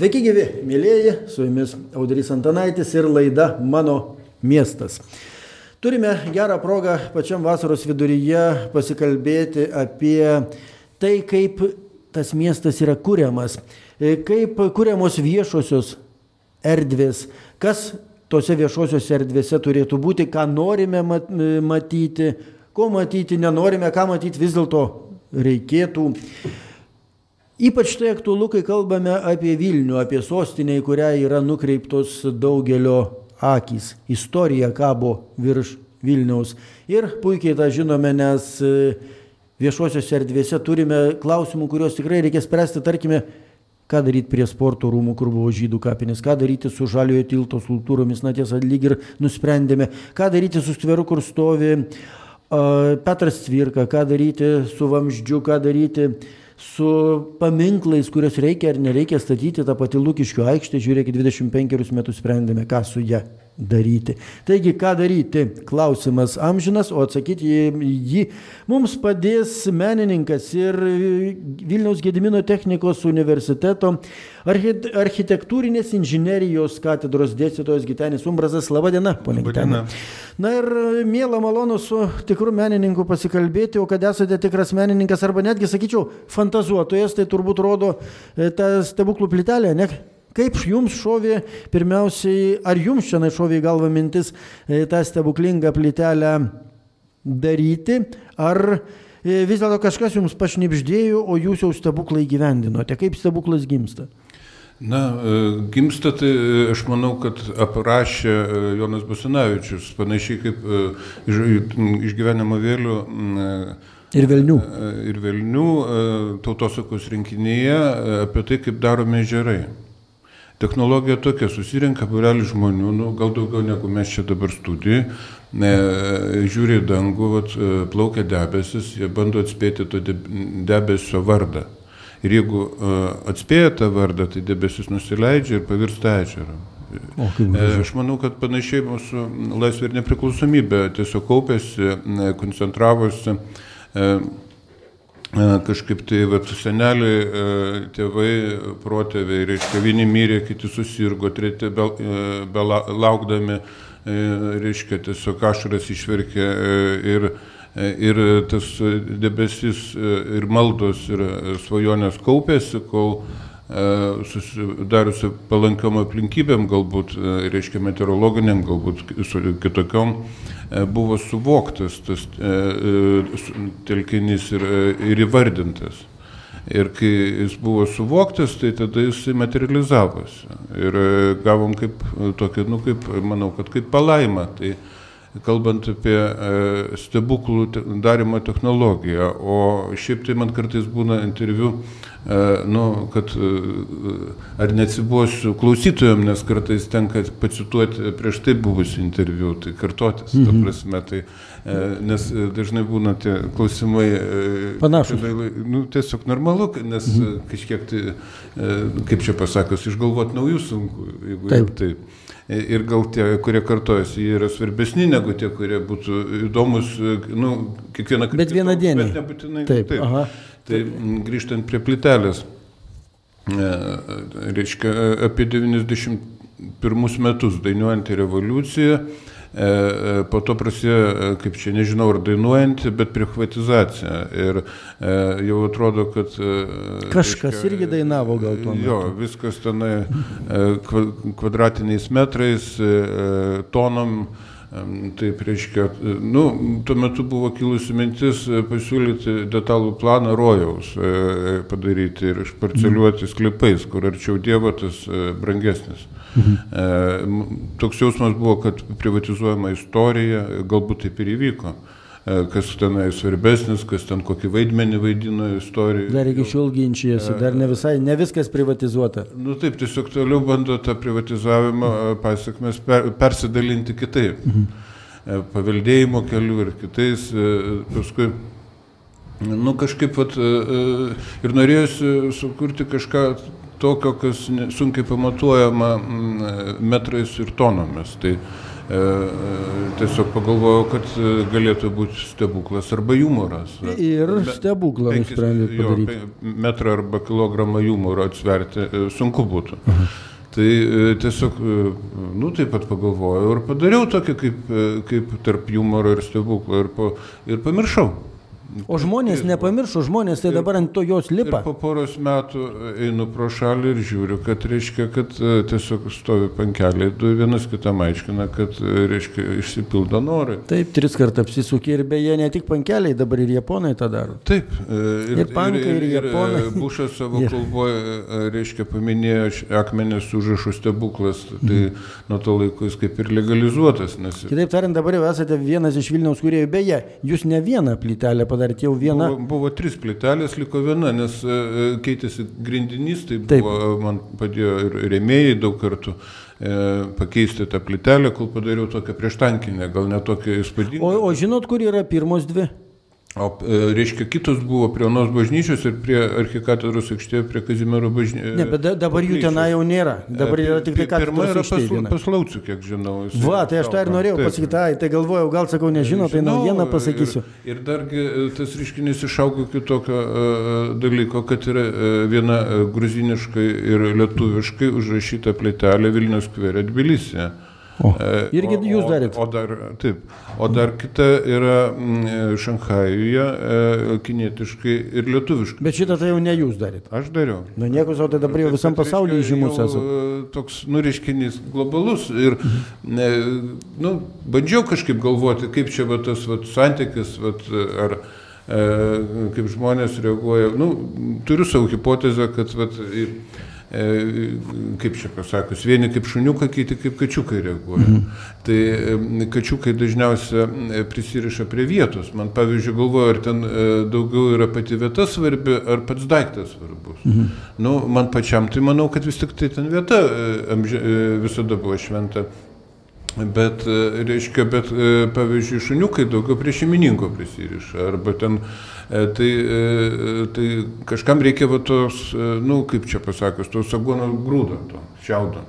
Sveiki gyvi, mėlyjeji, su jumis Audrys Antanaitis ir laida Mano miestas. Turime gerą progą pačiam vasaros viduryje pasikalbėti apie tai, kaip tas miestas yra kuriamas, kaip kuriamos viešosios erdvės, kas tose viešosiose erdvėse turėtų būti, ką norime matyti, ko matyti nenorime, ką matyti vis dėlto reikėtų. Ypač tai aktualu, kai kalbame apie Vilnių, apie sostinę, į kurią yra nukreiptos daugelio akys. Istorija kabo virš Vilniaus. Ir puikiai tą žinome, nes e, viešuosiuose erdvėse turime klausimų, kuriuos tikrai reikia spręsti, tarkime, ką daryti prie sporto rūmų, kur buvo žydų kapinės, ką daryti su žaliojo tilto skultūromis, na tiesa, lyg ir nusprendėme, ką daryti su skveru, kur stovi uh, Petras Cvirka, ką daryti su vamzdžiu, ką daryti su paminklais, kuriuos reikia ar nereikia statyti, tą patį Lūkiškių aikštę, žiūrėkit, 25 metus sprendėme, ką su ją daryti. Taigi, ką daryti? Klausimas amžinas, o atsakyti jį mums padės menininkas ir Vilniaus Gedimino technikos universiteto architektūrinės inžinerijos katedros dėstytojas Gitenis Umbrazas. Labadiena, ponė Gitenė. Na ir mėla malonu su tikru menininku pasikalbėti, o kad esate tikras menininkas arba netgi, sakyčiau, fantazuotojas, tai turbūt rodo e, tą stebuklų plytelę, ne? Kaip jums šovė, pirmiausiai, ar jums šiandien šovė į galvą mintis e, tą stebuklingą plytelę daryti, ar e, vis dėlto kažkas jums pašnipždėjo, o jūs jau stebuklai gyvendinote? Kaip stebuklas gimsta? Na, e, gimsta tai aš manau, kad aprašė Jonas Basinavičius, panašiai kaip iš, iš gyvenimo vėlių. Ir Vilnių. Ir Vilnių tautosakos rinkinyje apie tai, kaip daromi ežerai. Technologija tokia, susirinka burelį žmonių, nu, gal daugiau negu mes čia dabar studijai, e, žiūri į dangų, vat, e, plaukia debesis, jie bando atspėti to debesio vardą. Ir jeigu e, atspėja tą vardą, tai debesis nusileidžia ir pavirsta ežerą. O, Aš manau, kad panašiai mūsų laisvė ir nepriklausomybė tiesiog kaupėsi, koncentravosi kažkaip tai vat, seneliai, tėvai, protėviai, reiškia, vieni mirė, kiti susirgo, treti be, be laukdami, reiškia, tiesiog ašaras išverkė ir, ir tas debesis ir maldos ir svajonės kaupėsi, kol susidariusi palankiom aplinkybėm, galbūt, reiškia, meteorologiniam, galbūt kitokiom, E, buvo suvoktas tas e, e, telkinys ir, ir įvardintas. Ir kai jis buvo suvoktas, tai tada jis materializavosi. Ir gavom kaip tokį, nu kaip, manau, kad kaip palaimą. Tai kalbant apie stebuklų darimo technologiją. O šiaip tai man kartais būna interviu E, nu, kad e, ar neatsibosiu klausytojams, nes kartais tenka pacituoti prieš tai buvusių interviu, tai kartotis, mhm. ta prasme, tai, e, nes dažnai būna tie klausimai panašus. Nu, tiesiog normalu, nes mhm. kažkiek tai, kaip čia pasakas, išgalvoti naujų sunku, jeigu taip. taip. Ir gal tie, kurie kartojasi, jie yra svarbesni negu tie, kurie būtų įdomus, nu, kiekvieną kartą. Bet vieną dieną. Bet nebūtinai. Taip. taip. Aha. Tai grįžtant prie plitelės, e, reiškia, apie 91 metus dainuojantį revoliuciją, po to prasidėjo, kaip čia nežinau, ar dainuojanti, bet privatizacija. Ir jau atrodo, kad... Kažkas reiškia, irgi dainavo gal metu. Jo, viskas tenai kvadratiniais metrais, tonom Taip reiškia, nu, tuo metu buvo kilusi mintis e, pasiūlyti detalų planą rojaus e, padaryti ir išparceliuoti sklypais, kur arčiau Dievo tas e, brangesnis. Mhm. Toks jausmas buvo, kad privatizuojama istorija, galbūt taip ir įvyko. E, kas tenai svarbesnis, kas ten kokį vaidmenį vaidino istorijoje. Dar iki šiol ginčijasi, dar ne, visai, ne viskas privatizuota. Nu taip, tiesiog toliau bando tą privatizavimą e, pasiekmes per, persidalinti kitaip. Mhm. E, paveldėjimo keliu ir kitais. Paskui, nu kažkaip vat, ir norėjusi sukurti kažką tokio, kas sunkiai pamatuojama metrais ir tonomis. Tai, tiesiog pagalvojau, kad galėtų būti stebuklas arba humoras. Ir stebuklą nusprendė padaryti. Jo, metrą arba kilogramą humoro atsverti sunku būtų. Aha. Tai tiesiog, nu, taip pat pagalvojau ir padariau tokį kaip, kaip tarp humoro ir stebuklo ir, po, ir pamiršau. O žmonės nepamiršo, žmonės tai dabar ant to jos lipa. Po poros metų einu pro šalį ir žiūriu, kad reiškia, kad e, tiesiog stovi pankeliai, du vienas kitam aiškina, kad e, reiškia išsipildo norai. Taip, tris kartą apsisukė ir beje ne tik pankeliai, dabar ir japonai tą daro. Taip, e, ir, ir pankai, ir, ir, ir japonai. Bušas savo ir... kalboje, reiškia, paminėjo akmenės užrašų stebuklas, tai mm. nuo to laiko jis kaip ir legalizuotas. Nes... Kitaip tariant, dabar jau esate vienas iš Vilniaus kūrėjų, beje, jūs ne vieną plytelę padarėte padarėt jau vieną? Buvo, buvo tris plytelės, liko viena, nes e, e, keitėsi grindinys, tai Taip. buvo, man padėjo ir remėjai daug kartų e, pakeisti tą plytelę, kol padariau tokią prieštankinę, gal ne tokią įspūdingą. O, o žinot, kur yra pirmos dvi? O, e, reiškia, kitos buvo prie Onos bažnyčios ir prie arkikatedros aikštėje prie Kazimiero bažnyčios. Ne, bet da, dabar jų tenai jau nėra. Dabar e, yra tik tai katedros Pirma yra pas, paslauciu, kiek žinau. Va, tai aš tą ir norėjau pasakyti, ai, tai galvojau, gal sakau, nežinau, tai naujieną pasakysiu. Ir, ir dargi e, tas ryškinys išaugo kitokio uh, dalyko, kad yra uh, viena gruziniškai ir lietuviškai užrašyta plėtelė Vilnius skverė Tbilisėje. O, irgi o, jūs darėt. O, o dar, taip, o dar kita yra mm, Šanhajuje, e, kinietiškai ir lietuviškai. Bet šitą tai jau ne jūs darėt. Aš dariau. Na nieko, o tai dabar jau visam pasaulyje žymus esate. E, toks nuriškinys globalus ir ne, nu, bandžiau kažkaip galvoti, kaip čia va, tas va, santykis, va, ar e, kaip žmonės reaguoja. Nu, turiu savo hipotezę, kad va, ir, E, kaip čia pasakus, vieni kaip šuniukai, kiti kaip kačiukai reaguoja. Mhm. Tai e, kačiukai dažniausiai e, prisiriša prie vietos. Man pavyzdžiui, galvoju, ar ten daugiau yra pati vieta svarbi, ar pats daiktas svarbus. Mhm. Nu, man pačiam tai manau, kad vis tik tai ten vieta visada buvo šventa. Bet, reiškia, bet, pavyzdžiui, šuniukai daugiau prie šeimininko prisiriša. Arba ten E, tai, e, tai kažkam reikia va tos, e, nu, kaip čia pasakius, to sagono grūdo, to šiaudo.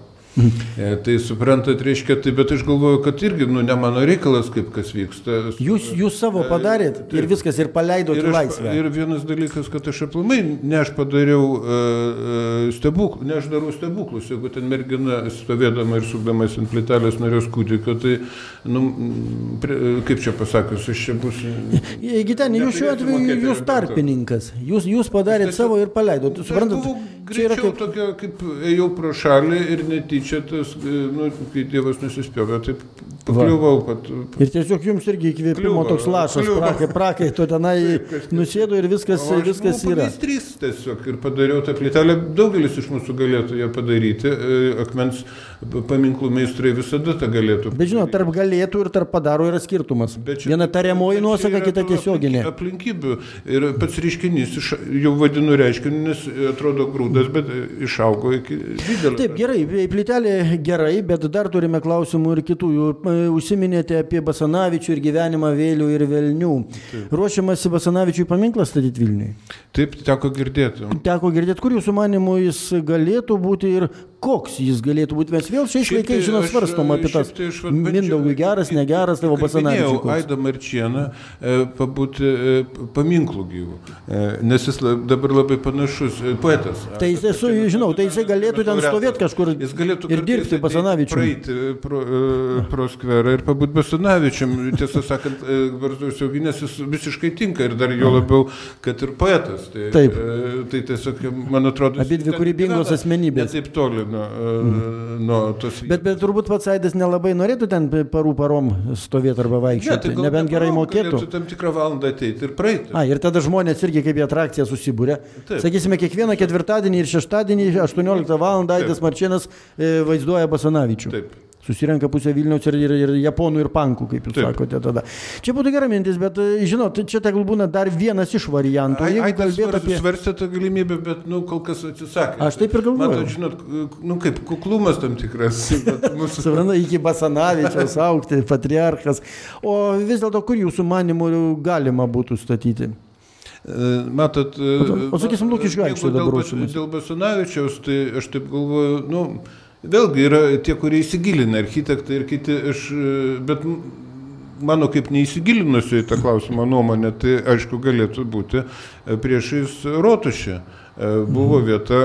E, tai suprantat, reiškia, tai, bet aš galvoju, kad irgi, nu, ne mano reikalas, kaip kas vyksta. Jūs, jūs savo e, padarėt tai, ir viskas, ir paleidote į laisvę. Ir vienas dalykas, kad aš aplamai, ne aš padariau uh, stebuklų, ne aš darau stebuklus, jeigu ten mergina stovėdama ir sukdamas ant plytelės norės kūdikio, tai, nu, prie, kaip čia pasakius, aš čia bus... Gitenė, jūs šiuo atveju, jūs tarpininkas, jūs, jūs padarėt savo ir paleidot, suprantat? Čia yra kaip... Tokia, kaip ėjau pro šalį ir netyčia tas, e, nu, kai Dievas nusispjovė, taip pakliuvau. Pat, ir tiesiog jums irgi įkvėpimo toks lašas, prakai, prakai, tu tenai nusėdo ir viskas, o viskas yra. Trys tiesiog ir padariau tą plytelę, daugelis iš mūsų galėtų ją padaryti, e, akmens paminklų meistrai visada tą galėtų. Bet žinot, tarp galėtų ir tarp padaro yra skirtumas. Viena tariamoji nuosaka, kita tiesioginė. Aplinkybių ir pats reiškinys, jau vadinu reiškinį, nes atrodo grūdas, bet išaugo iki didelio. Taip, gerai, plytelė gerai, bet dar turime klausimų ir kitų. E, užsiminėte apie Basanavičių ir gyvenimą vėlių ir Velnių. Taip. Ruošiamasi Basanavičiui paminklą statyti Vilniui? Taip, teko girdėti. Teko girdėti, kur jūsų manimų jis galėtų būti ir koks jis galėtų būti. Mes vėl šiais laikais, tai žinot, svarstom apie tas tai Mindaugui geras, negeras, tavo Basanavičius. Aidą Marčieną e, pabūti e, paminklų gyvų, e, nes jis dabar labai panašus poetas. Tai jis, esu, žinau, tai jisai galėtų ten stovėti kažkur jis galėtų ir dirbti Basanavičiui. Praeiti pro, pro skverą ir pabūti Basanavičium. Tiesą sakant, Barzdaus auginės jis visiškai tinka ir dar jo labiau, kad ir poetas. Tai, taip. Tai tiesiog, man atrodo, abi dvi kūrybingos asmenybės. Taip toli nuo, mm. nuo tos. Bet, bet turbūt pats Aidas nelabai norėtų ten parų parom stovėti arba vaikščioti, ne, tai nebent gerai mokėtų. Tam tikrą valandą ateiti ir praeiti. A, ir tada žmonės irgi kaip į atrakciją susibūrė. Taip. Sakysime, kiekvieną ketvirtadienį ir šeštadienį 18 val. Aidas Marčinas e, vaizduoja Basanavičių. Taip susirenka pusė Vilniaus ir, ir, ir japonų ir pankų, kaip jūs Taip. sakote tada. Čia būtų gera mintis, bet e, žinot, čia tegul būna dar vienas iš variantų. Ai, ai kalbėti apie... Svarstė tą galimybę, bet, nu, kol kas atsisakė. Aš taip ir galvoju. Matot, žinot, nu, kaip kuklumas tam tikras. Mūsų... Supranta, iki Basanavičiaus aukti, patriarchas. O vis dėlto, kur jūsų manimų galima būtų statyti? E, matot, o, o sakysim, Lūkiškių aikštė dabar. Dėl Basanavičiaus, tai aš taip galvoju, nu, vėlgi yra tie, kurie įsigilina, architektai ir kiti, aš, bet mano kaip neįsigilinusiu į tą klausimą nuomonę, tai aišku galėtų būti priešais rotušę. Buvo mhm. vieta,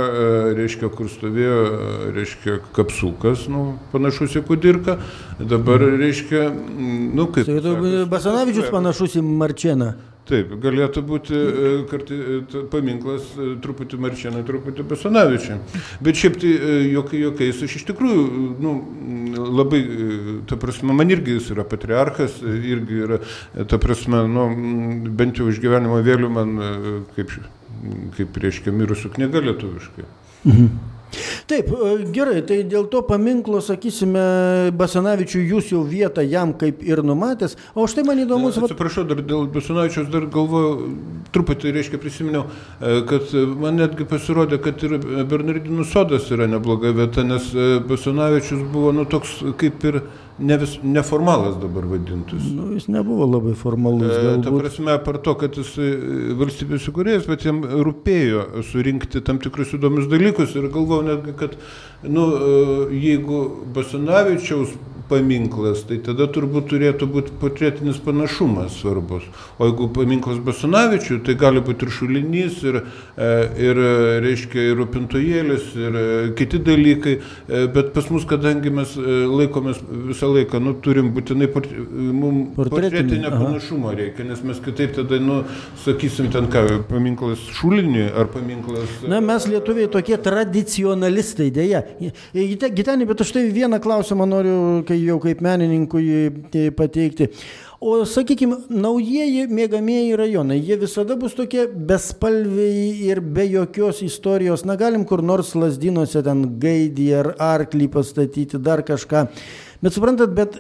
reiškia, kur stovėjo, reiškia, kapsukas, nu, panašus į kudirką, dabar, mhm. reiškia, nu, kaip... Tai Basanavičius panašus į Marčieną. Taip, galėtų būti e, kartai, e, paminklas e, truputį Marčianai, truputį Besanavičiai. Bet šiaip tai jokai, jokiais aš iš tikrųjų, nu, labai, ta prasme, man irgi jis yra patriarchas, irgi yra, ta prasme, nu, bent jau iš gyvenimo vėlių man, kaip, kaip reiškia, mirusių knyga lietuviškai. Mhm. Taip, e, gerai, tai dėl to paminklo, sakysime, Basanavičiui jūs jau vietą jam kaip ir numatęs, o štai man įdomus... Ne, atsiprašau, dar dėl Basanavičiaus dar galvoju, truputį, reiškia, prisiminiau, e, kad man netgi pasirodė, kad ir Bernardinų sodas yra nebloga vieta, nes e, Basanavičius buvo, nu, toks kaip ir ne vis, neformalas dabar vadintus. Nu, jis nebuvo labai formalus. E, ta prasme, par to, kad jis e, valstybės įkūrėjas, bet jam rūpėjo surinkti tam tikrus įdomius dalykus ir galvojau netgi, kad nu, e, jeigu Basanavičiaus paminklas, tai tada turbūt turėtų būti portretinis panašumas svarbus. O jeigu paminklas Basanavičiui, tai gali būti ir šulinys, ir, e, ir reiškia, ir rūpintojėlis, ir e, kiti dalykai, e, bet pas mus, kadangi mes laikomės visą laiką, nu, turim būtinai port, mum portretinę panašumą reikia, nes mes kitaip tada, nu, sakysim, ten ką, paminklas šuliniui ar paminklas... Na, mes lietuviai tokie tradicionalistai, dėja. Gitenį, bet aš tai vieną klausimą noriu, kai tai jau kaip menininkui pateikti. O sakykime, naujieji mėgamieji rajonai, jie visada bus tokie bespalviai ir be jokios istorijos. Na, galim kur nors lasdinuose ten gaidį ar arklį pastatyti, dar kažką. Bet suprantat, bet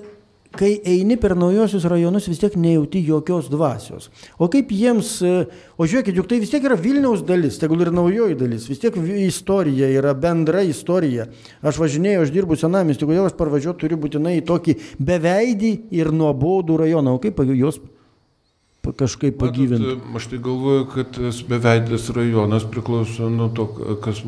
kai eini per naujosius rajonus, vis tiek nejauti jokios dvasios. O kaip jiems, e, o žiūrėkit, juk tai vis tiek yra Vilniaus dalis, tegul ir naujoji dalis, vis tiek istorija yra bendra istorija. Aš važinėjau, aš dirbu senamestį, kodėl aš parvažiuoju turiu būtinai į tokį beveidį ir nuobodų rajoną, o kaip juos kažkaip pagyvinti. Matot, aš tai galvoju, kad beveidės rajonas priklauso nuo to, kas,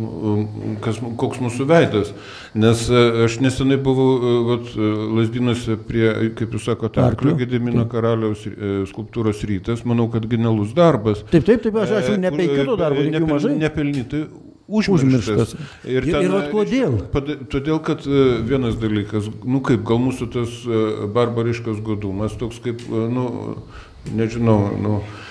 kas, koks mūsų veidas. Nes e, aš nesenai buvau e, vat, Lasdinuose prie, kaip jūs sakote, Arklio Gedimino karaliaus e, skulptūros rytas. Manau, kad genialus darbas. Taip, taip, taip, aš, aš jau nepeikiu to darbo, nepel, mažai. Nepelnytai užmirštas. užmirštas. Ir, ten, ir, ir kodėl? Todėl, kad vienas dalykas, nu kaip, gal mūsų tas barbariškas godumas, toks kaip, nu, nežinau, nu, E,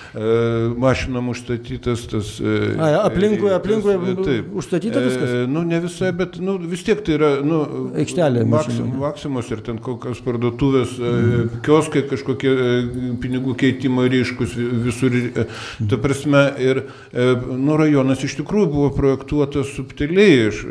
mašinom užstatytas tas. A, aplinkui, aplinkui taip, užstatyta viskas? Nu, ne visai, bet nu, vis tiek tai yra, nu, aikštelė. Maksim, maksimos ir ten kokios parduotuvės, mm. kioskai kažkokie pinigų keitimo ryškus visur. Ta prasme, ir nu, rajonas iš tikrųjų buvo projektuotas subtiliai. Aš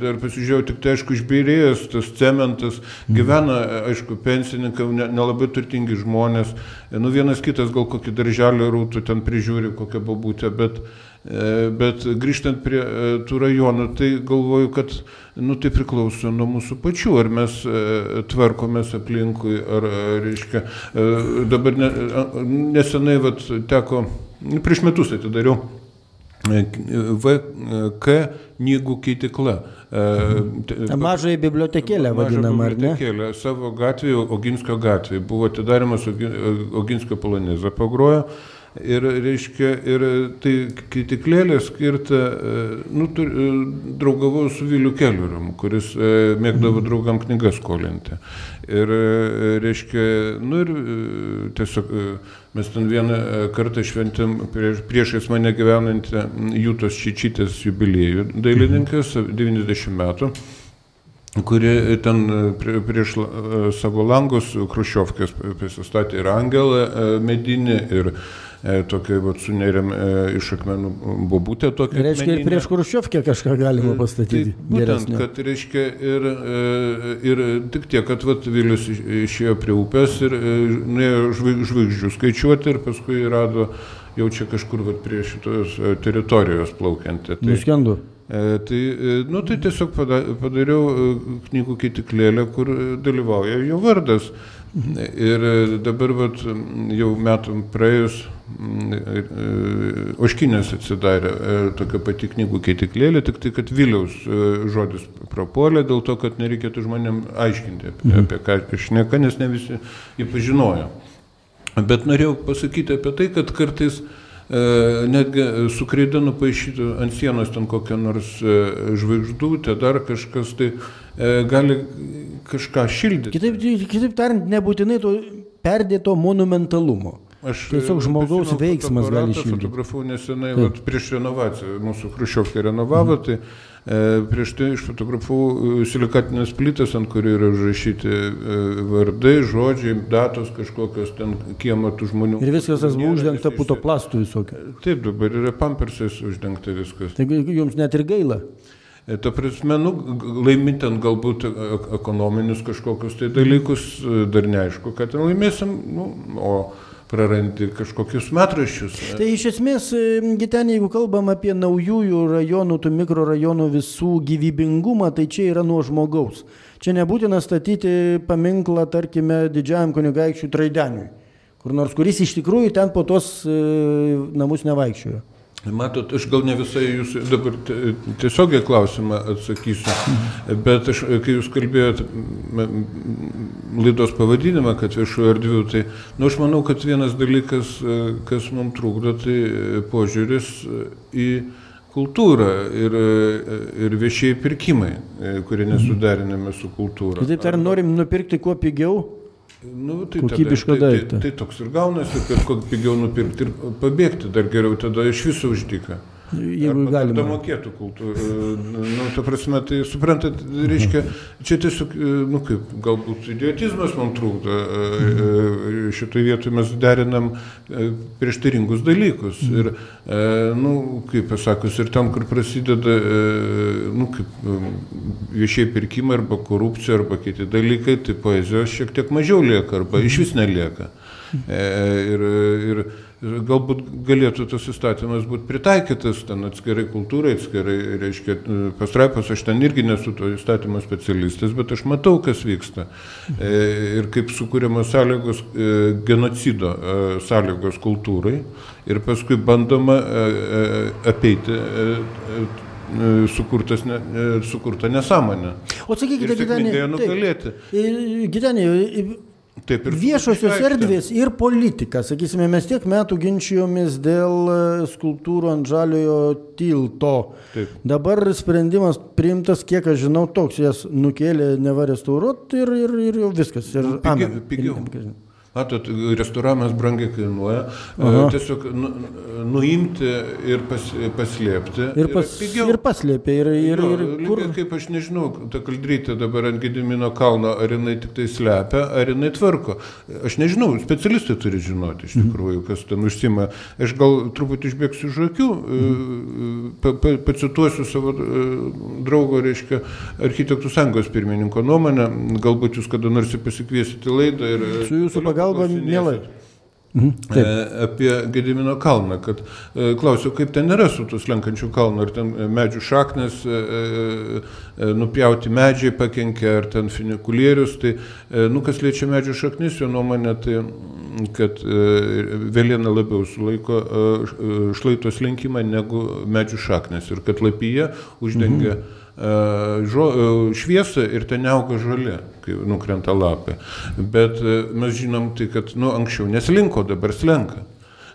dar pasižiūrėjau, tik tai aišku, išbėrėjęs tas cementas, gyvena, aišku, pensininkai, nelabai ne turtingi žmonės. Nu, vienas kitas gal kokį darželį rūtų tu ten prižiūri kokią babutę, bet, e, bet grįžtant prie e, tų rajonų, tai galvoju, kad nu, tai priklauso nuo mūsų pačių, ar mes e, tvarkomės aplinkui, ar, reiškia, dabar ne, nesenai vat, teko, nu, prieš metus atidariau VK knygų keitikla. Mažoji bibliotekėlė vadinama, ar ne? Bibliotekėlė savo gatvėje, Oginskio gatvėje, buvo atidarimas Oginskio polonezą pagrojo. Ir, reiškia, ir tai kitiklėlė skirta, e, nu, e, draugavau su Viliu Kellerium, kuris e, mėgdavo mhm. draugam knygas skolinti. Ir, reiškia, nu ir tiesiog mes ten vieną kartą šventėm prieš, priešais mane gyvenantį Jūtos Čičytės jubiliejų dailininkas, 90 mhm. metų kuri ten prieš savo langus Krušiovkės prisistatė ir angelą medinį, ir tokia vat, sunerėm e, iš akmenų bobutę tokia. Reiškia, meninė. ir prieš Kruščiovkę kažką galima e, pastatyti. Tai, būtent, geresnio. kad reiškia ir, ir tik tiek, kad vat, Vilius išėjo prie upės ir nuėjo žvaigždžių skaičiuoti ir paskui rado jau čia kažkur vat, prie šitos teritorijos plaukiantį. Tai, Nuskendu. E, tai, nu, tai tiesiog padariau knygų keitiklėlę, kur dalyvauja jo vardas. Ir dabar vat, jau metų praėjus Oškinės atsidarė tokia pati knygų keitiklėlė, tik tai, kad Viliaus žodis prapuolė dėl to, kad nereikėtų žmonėm aiškinti apie, mhm. apie ką aš neka, nes ne visi jį pažinojo. Bet norėjau pasakyti apie tai, kad kartais uh, E, netgi su kreida nupaišytų ant sienos ten kokią nors e, žvaigždutę, dar kažkas tai e, gali kažką šildyti. Kitaip, kitaip tariant, nebūtinai to perdėto monumentalumo. Aš tiesiog žmogaus veiksmas gali šildyti. Fotografavau nesenai, prieš renovaciją, mūsų Hruščiovkai renovavo, mhm. tai E, prieš tai išfotografavau e, silikatinės plytas, ant kurių yra užrašyti e, vardai, žodžiai, datos kažkokios ten kiemo tų žmonių. Ir viskas tas buvo uždengta putoplastų visokio. Taip, dabar yra pampersais uždengta viskas. Taigi jums net ir gaila. Ta prasme, nu, laimint galbūt ekonominius kažkokius tai dalykus, dar neaišku, kad ten laimėsim, nu, o prarandi kažkokius metraščius. Tai iš esmės, ten jeigu kalbam apie naujųjų rajonų, tų mikrorajonų visų gyvybingumą, tai čia yra nuo žmogaus. Čia nebūtina statyti paminklą, tarkime, didžiajam kunigaikščiui Traideniui, kur nors, kuris iš tikrųjų ten po tos e, namus nevaikščiojo. Matot, aš gal ne visai jūs dabar tiesiogiai klausimą atsakysiu, bet aš, kai jūs kalbėjote laidos pavadinimą, kad viešų erdvių, tai nu, aš manau, kad vienas dalykas, kas mums trukdo, tai požiūris į kultūrą ir, ir viešieji pirkimai, kurie nesuderinami su kultūra. Kitaip tariant, norim nupirkti kuo pigiau, Nu, tai kokybišką tada, daiktą. Tai, tai, tai toks ir gaunasi, kad pigiau nupirkti ir pabėgti, dar geriau tada iš viso uždyka. Jeigu galima. Da mokėtų kultūrą. Nu, ta prasme, tai suprantat, reiškia, čia tiesiog, nu kaip, galbūt idiotizmas man trūkdo. Mhm. Šitoje vietoje mes derinam prieštaringus dalykus. Mhm. Ir, nu, kaip pasakus, ir tam, kur prasideda, nu, kaip viešiai pirkimai arba korupcija arba kiti dalykai, tai poezijos šiek tiek mažiau lieka arba iš vis nelieka. Ir, ir galbūt galėtų tas įstatymas būti pritaikytas ten atskirai kultūrai, atskirai, reiškia, pastraipos, aš ten irgi nesu to įstatymo specialistas, bet aš matau, kas vyksta. E, ir kaip sukūriamos sąlygos, e, genocido e, sąlygos kultūrai ir paskui bandoma apeiti sukurtas ne, sukurta nesąmonė. O sakykite, Gitanė, Gitanė, Taip, viešosios erdvės ir politika. Sakysime, mes tiek metų ginčijomės dėl e, skulptūrų ant žaliojo tilto. Taip. Dabar sprendimas priimtas, kiek aš žinau, toks, jas nukėlė neva restauruoti ir, ir, ir jau viskas. Ir, nu, pigiau. pigiau. Matot, restauravimas brangiai kainuoja, Aha. tiesiog nu, nuimti ir pas, paslėpti. Ir, pas, ir paslėpė. Ir, ir, jo, ir kur... Kaip aš nežinau, ta kaldrytė dabar ant Gedimino kalno, ar jinai tik tai slepia, ar jinai tvarko. Aš nežinau, specialistai turi žinoti iš mhm. tikrųjų, kas ten užsima. Aš gal truputį išbėgsiu iš akių, pa, pacituosiu savo e, draugo, reiškia, architektų sąjungos pirmininko nuomonę, galbūt jūs kada nors pasikviesite laidą ir... Su jūsų pagalba pagalba mielai. Mhm. E, apie Gedimino kalną, kad e, klausiau, kaip ten yra su tų slenkančių kalnų, ar ten medžių šaknis, e, nupjauti medžiai pakenkia, ar ten funikulierius, tai, nu, kas liečia medžių šaknis, jo nuomonė, tai kad vėliena labiau sulaiko šlaito slenkimą negu medžių šaknis ir kad lapyje uždengia mhm žo, e, šviesą ir ten neauga žolė, kai nukrenta lapai. Bet e, mes žinom tai, kad nu, anksčiau neslinko, dabar slenka.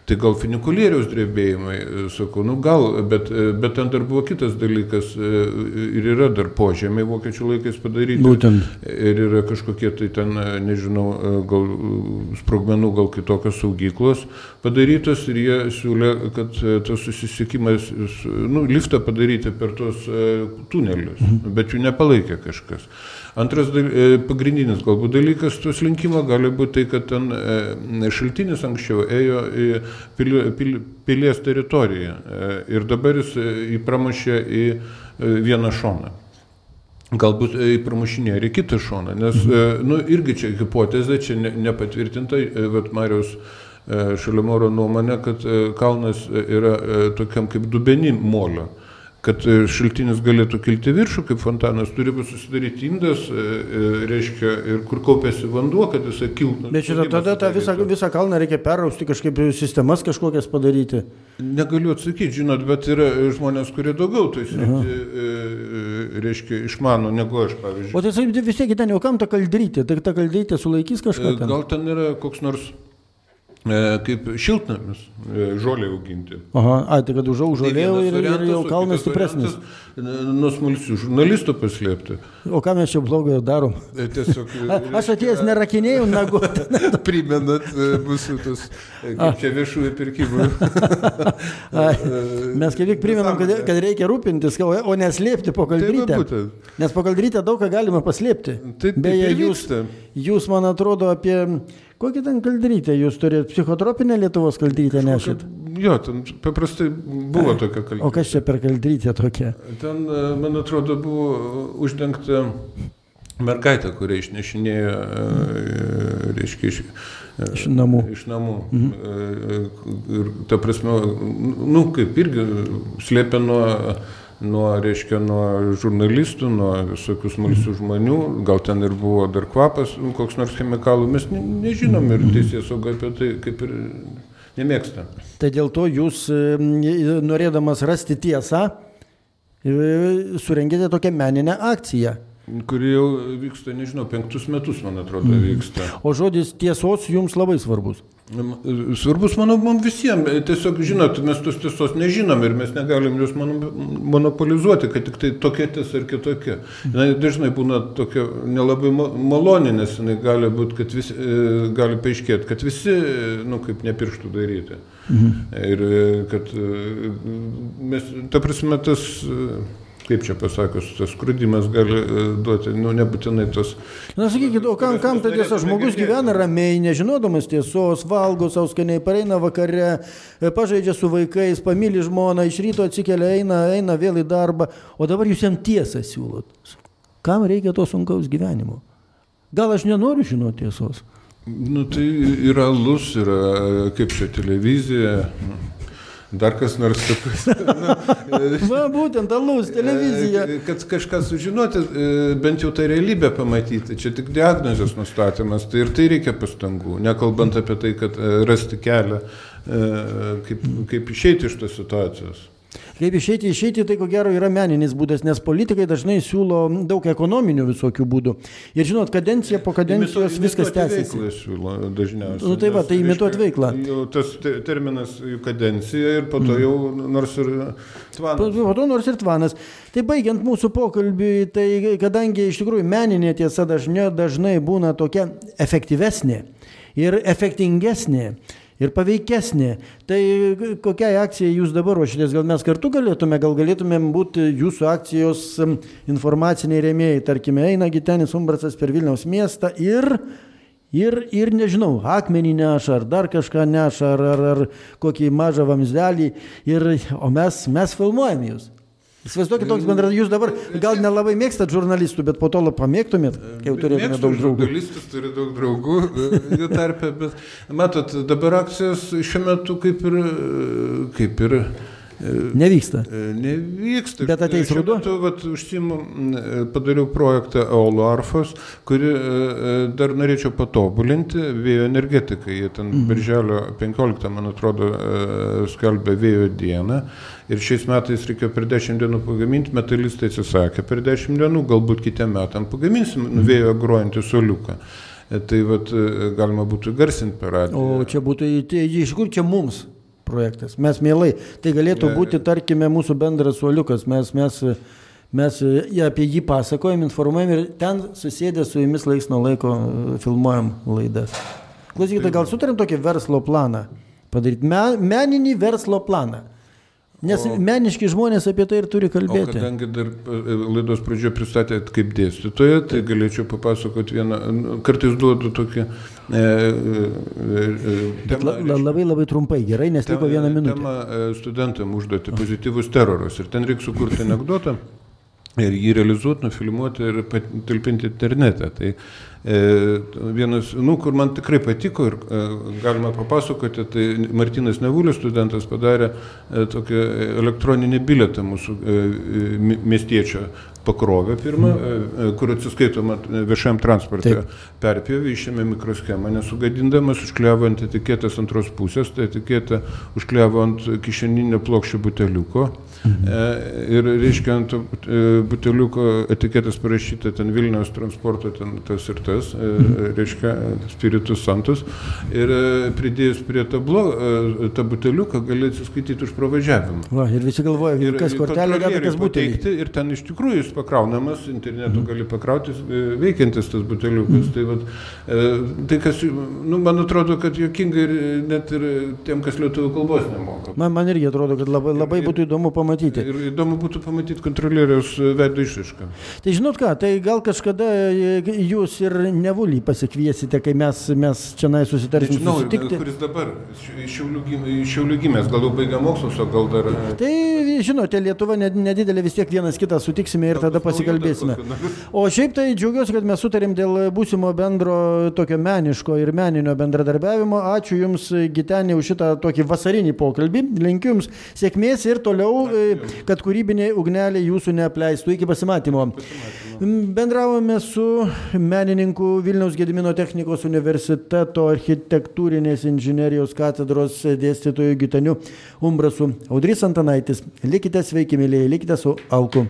Tai gal funikulieriaus drebėjimai, e, sakau, nu gal, bet, e, bet ten dar buvo kitas dalykas e, ir yra dar požemiai vokiečių laikais padaryti. Būtent. Ir yra kažkokie tai ten, nežinau, gal sprogmenų, gal kitokios saugyklos padarytos ir jie siūlė, kad tas susisiekimas, nu, liftą padaryti per tos tunelius, mhm. bet jų nepalaikė kažkas. Antras e, pagrindinis galbūt dalykas to slinkimo gali būti tai, kad ten e, šaltinis anksčiau ėjo į pilies teritoriją e, ir dabar jis įpramušė į vieną šoną. Galbūt įpramušinė ir į kitą šoną, nes, mhm. nu, irgi čia hipotezė, čia ne, nepatvirtinta, bet Marijos Šalimoro nuomonė, kad kalnas yra tokiam kaip dubenim molio kad e, šaltinis galėtų kilti viršų, kaip fontanas, turi būti susidaryti indas, e, e, reiškia, ir kur kaupiasi vanduo, kad jisai kiltų. Bet šitą tada tą visą, visą kalną reikia perrausti, kažkaip sistemas kažkokias padaryti. Negaliu atsakyti, žinot, bet yra žmonės, kurie daugiau tai reiškia, išmano negu aš, pavyzdžiui. O tai vis tiek ten jau kam ta kaldrytė, tai ta kaldrytė sulaikys kažką. Ten? Gal ten yra koks nors kaip šiltnamis e, žolė auginti. Aha, a, tai kad užau tai žolė ir, ir jau kalnas stipresnis. Nuo smalsių žurnalistų paslėpti. O ką mes čia blogo darom? E, tiesiog, a, aš atėjęs nerakinėjau nagu. Primenat mūsų tas, kaip čia viešųjų pirkimų. mes kaip tik primenam, kad, kad reikia rūpintis, o neslėpti po kaldrytę. Tai Nes po kaldrytę daug ką galima paslėpti. Tai, Beje, jūs, jūs, man atrodo, apie Kokią ten kaldrytę jūs turite? Psichotropinę Lietuvos kaldrytę nešit? Jo, ten paprastai buvo tokia kaldrytė. O kas čia per kaldrytę tokia? Ten, e, man atrodo, buvo uždengta mergaitė, kurią išnešinėjo, e, reiškia, iš, e, iš namų. Iš namų. Mhm. Ir ta prasme, nu, kaip irgi slėpė nuo nuo, reiškia, nuo žurnalistų, nuo visokių smalsių žmonių, gal ten ir buvo dar kvapas, nu, koks nors chemikalų, mes ne, nežinom ir teisės sauga apie tai kaip ir nemėgsta. Tai dėl to jūs, norėdamas rasti tiesą, surengėte tokią meninę akciją kuri jau vyksta, nežinau, penktus metus, man atrodo, vyksta. O žodis tiesos jums labai svarbus. Svarbus, manau, mums visiems. Tiesiog, žinot, mes tos tiesos nežinom ir mes negalim jos monopolizuoti, kad tik tai tokia tiesa ar kitokia. Na, dažnai būna tokia nelabai malonė, nes jinai gali būti, kad visi, e, gali paaiškėti, kad visi, nu, kaip nepirštų daryti. Mhm. Ir e, kad e, mes, ta prasme, tas kaip čia pasakius, tas skrudimas gali e, duoti, nu, nebūtinai tos... Na, sakykit, o kam, kam ta tiesa, žmogus gyvena ramiai, nežinodamas tiesos, valgo savo skaniai, pareina vakare, e, pažaidžia su vaikais, pamyli žmoną, iš ryto atsikelia, eina, eina vėl į darbą, o dabar jūs jam tiesą siūlot. Kam reikia to sunkaus gyvenimo? Gal aš nenoriu žinoti tiesos? Nu, tai yra lus, yra kaip čia televizija. Dar kas nors tokius. Va, būtent, alus, televizija. E, kad kažką sužinoti, e, bent jau tą realybę pamatyti. Čia tik diagnozės nustatymas, tai ir tai reikia pastangų. Nekalbant apie tai, kad e, rasti kelią, kaip, kaip išeiti iš tos situacijos. Kaip išeiti, išeiti tai ko gero yra meninis būdas, nes politikai dažnai siūlo daug ekonominių visokių būdų. Ir žinot, kadencija po kadencijos Imito, viskas tęsiasi. Siūlo dažniausiai. Nu, tai va, tai imituot veiklą. Tas terminas kadencija ir po to mm. jau nors ir tvanas. Po, po to nors ir tvanas. Tai baigiant mūsų pokalbį, tai kadangi iš tikrųjų meninė tiesa dažnai, dažnai būna tokia efektyvesnė ir efektingesnė ir paveikesnė. Tai kokiai akcijai jūs dabar ruošitės? Gal mes kartu galėtume, gal galėtumėm būti jūsų akcijos informaciniai rėmėjai. Tarkime, eina Gitenis Umbrasas per Vilniaus miestą ir Ir, ir nežinau, akmenį neša, ar dar kažką neša, ar, ar, ar kokį mažą vamsdelį, ir, o mes, mes filmuojam jūs. Įsivaizduokit toks bendras, jūs dabar gal nelabai mėgstat žurnalistų, bet po to pamėgtumėt, kai jau turėtumėte daug draugų. Žurnalistas turi daug draugų jų tarpe, bet matot, dabar akcijos šiuo metu kaip ir, kaip ir Nevyksta. Nevyksta. Bet ateis ruduo. Vat, užsimu, padariau projektą Aulo Arfos, kurį dar norėčiau patobulinti vėjo energetikai. Jie ten mm. birželio 15, man atrodo, skelbė vėjo dieną. Ir šiais metais reikėjo per 10 dienų pagaminti, metalistai atsisakė per 10 dienų, galbūt kitiem metam pagaminsim mm. vėjo gruojantį soliuką. Tai vat, galima būtų garsinti per radiją. O čia būtų, tai iš kur čia mums? Projektas. Mes mielai, tai galėtų būti, tarkime, mūsų bendras suoliukas. Mes, mes, mes apie jį pasakojam, informuojam ir ten susėdę su jumis laiks nuo laiko e, filmuojam laidas. Klausykite, gal sutarėm tokį verslo planą padaryti, me, meninį verslo planą. Nes o, meniški žmonės apie tai ir turi kalbėti. O kadangi dar e, laidos pradžioje pristatėt kaip dėstytoja, tai galėčiau papasakoti vieną, kartais duodu tokį... E, e, e temą, la, labai labai trumpai, gerai, nes liko vieną minutę. Tema e, studentam užduoti pozityvus teroras ir ten reikia sukurti anegdotą. ir jį realizuoti, nufilmuoti ir talpinti internete. Tai e, vienas, nu, kur man tikrai patiko ir e, galima papasakoti, tai Martinas Nevulis, studentas, padarė e, tokį elektroninį biletą mūsų e, miestiečio pakrovę pirmą, mm. kur atsiskaitoma viešam transportui. Perpjovė, išėmė mikroschemą, nesugadindamas, užkliavo ant etiketės antros pusės, tai etiketę užkliavo ant kišeninio plokščio buteliuko. Mhm. Ir reiškia ant buteliuko etiketės parašyta ten Vilniaus transporto, ten tas ir tas, mhm. reiškia spiritus santus. Ir pridėjus prie tablo tą buteliuką gali atsiskaityti už pravažiavimą. Va, ir visi galvoja, kas kortelė, kas būtų. Ir ten iš tikrųjų jis pakraunamas, internetu gali pakrauti, veikiantis tas buteliukas. Mm. Tai, vat, tai kas, nu, man atrodo, kad jokinga ir net ir tiem, kas lietuvių kalbos nemoka. Man, man irgi atrodo, kad labai, labai ir, būtų įdomu pamatyti. Ir įdomu būtų pamatyti kontrolieriaus veido išraišką. Tai žinot ką, tai gal kažkada jūs ir nevulį pasikviesite, kai mes, mes čia susitarsim. Žinau, susitikti. kuris dabar, šiaulių gimęs, gal jau baigia mokslus, o gal dar. Tai žinote, Lietuva nedidelė vis tiek vienas kitą sutiksime ir tada pasikalbėsime. O šiaip tai džiaugiuosi, kad mes sutarėm dėl būsimo bendro tokio meniško ir meninio bendradarbiavimo. Ačiū Jums, Gitenė, už šitą tokį vasarinį pokalbį. Linkiu Jums sėkmės ir toliau. Kad kūrybinė ugnelė Jūsų neapleistų. Iki pasimatymo. pasimatymo. Bendravome su menininku Vilniaus Gedimino technikos universiteto architektūrinės inžinerijos katedros dėstytoju Gitaniu Umbrasu. Audrys Antanaitis. Likite sveiki, mėlyje, likite su Alku.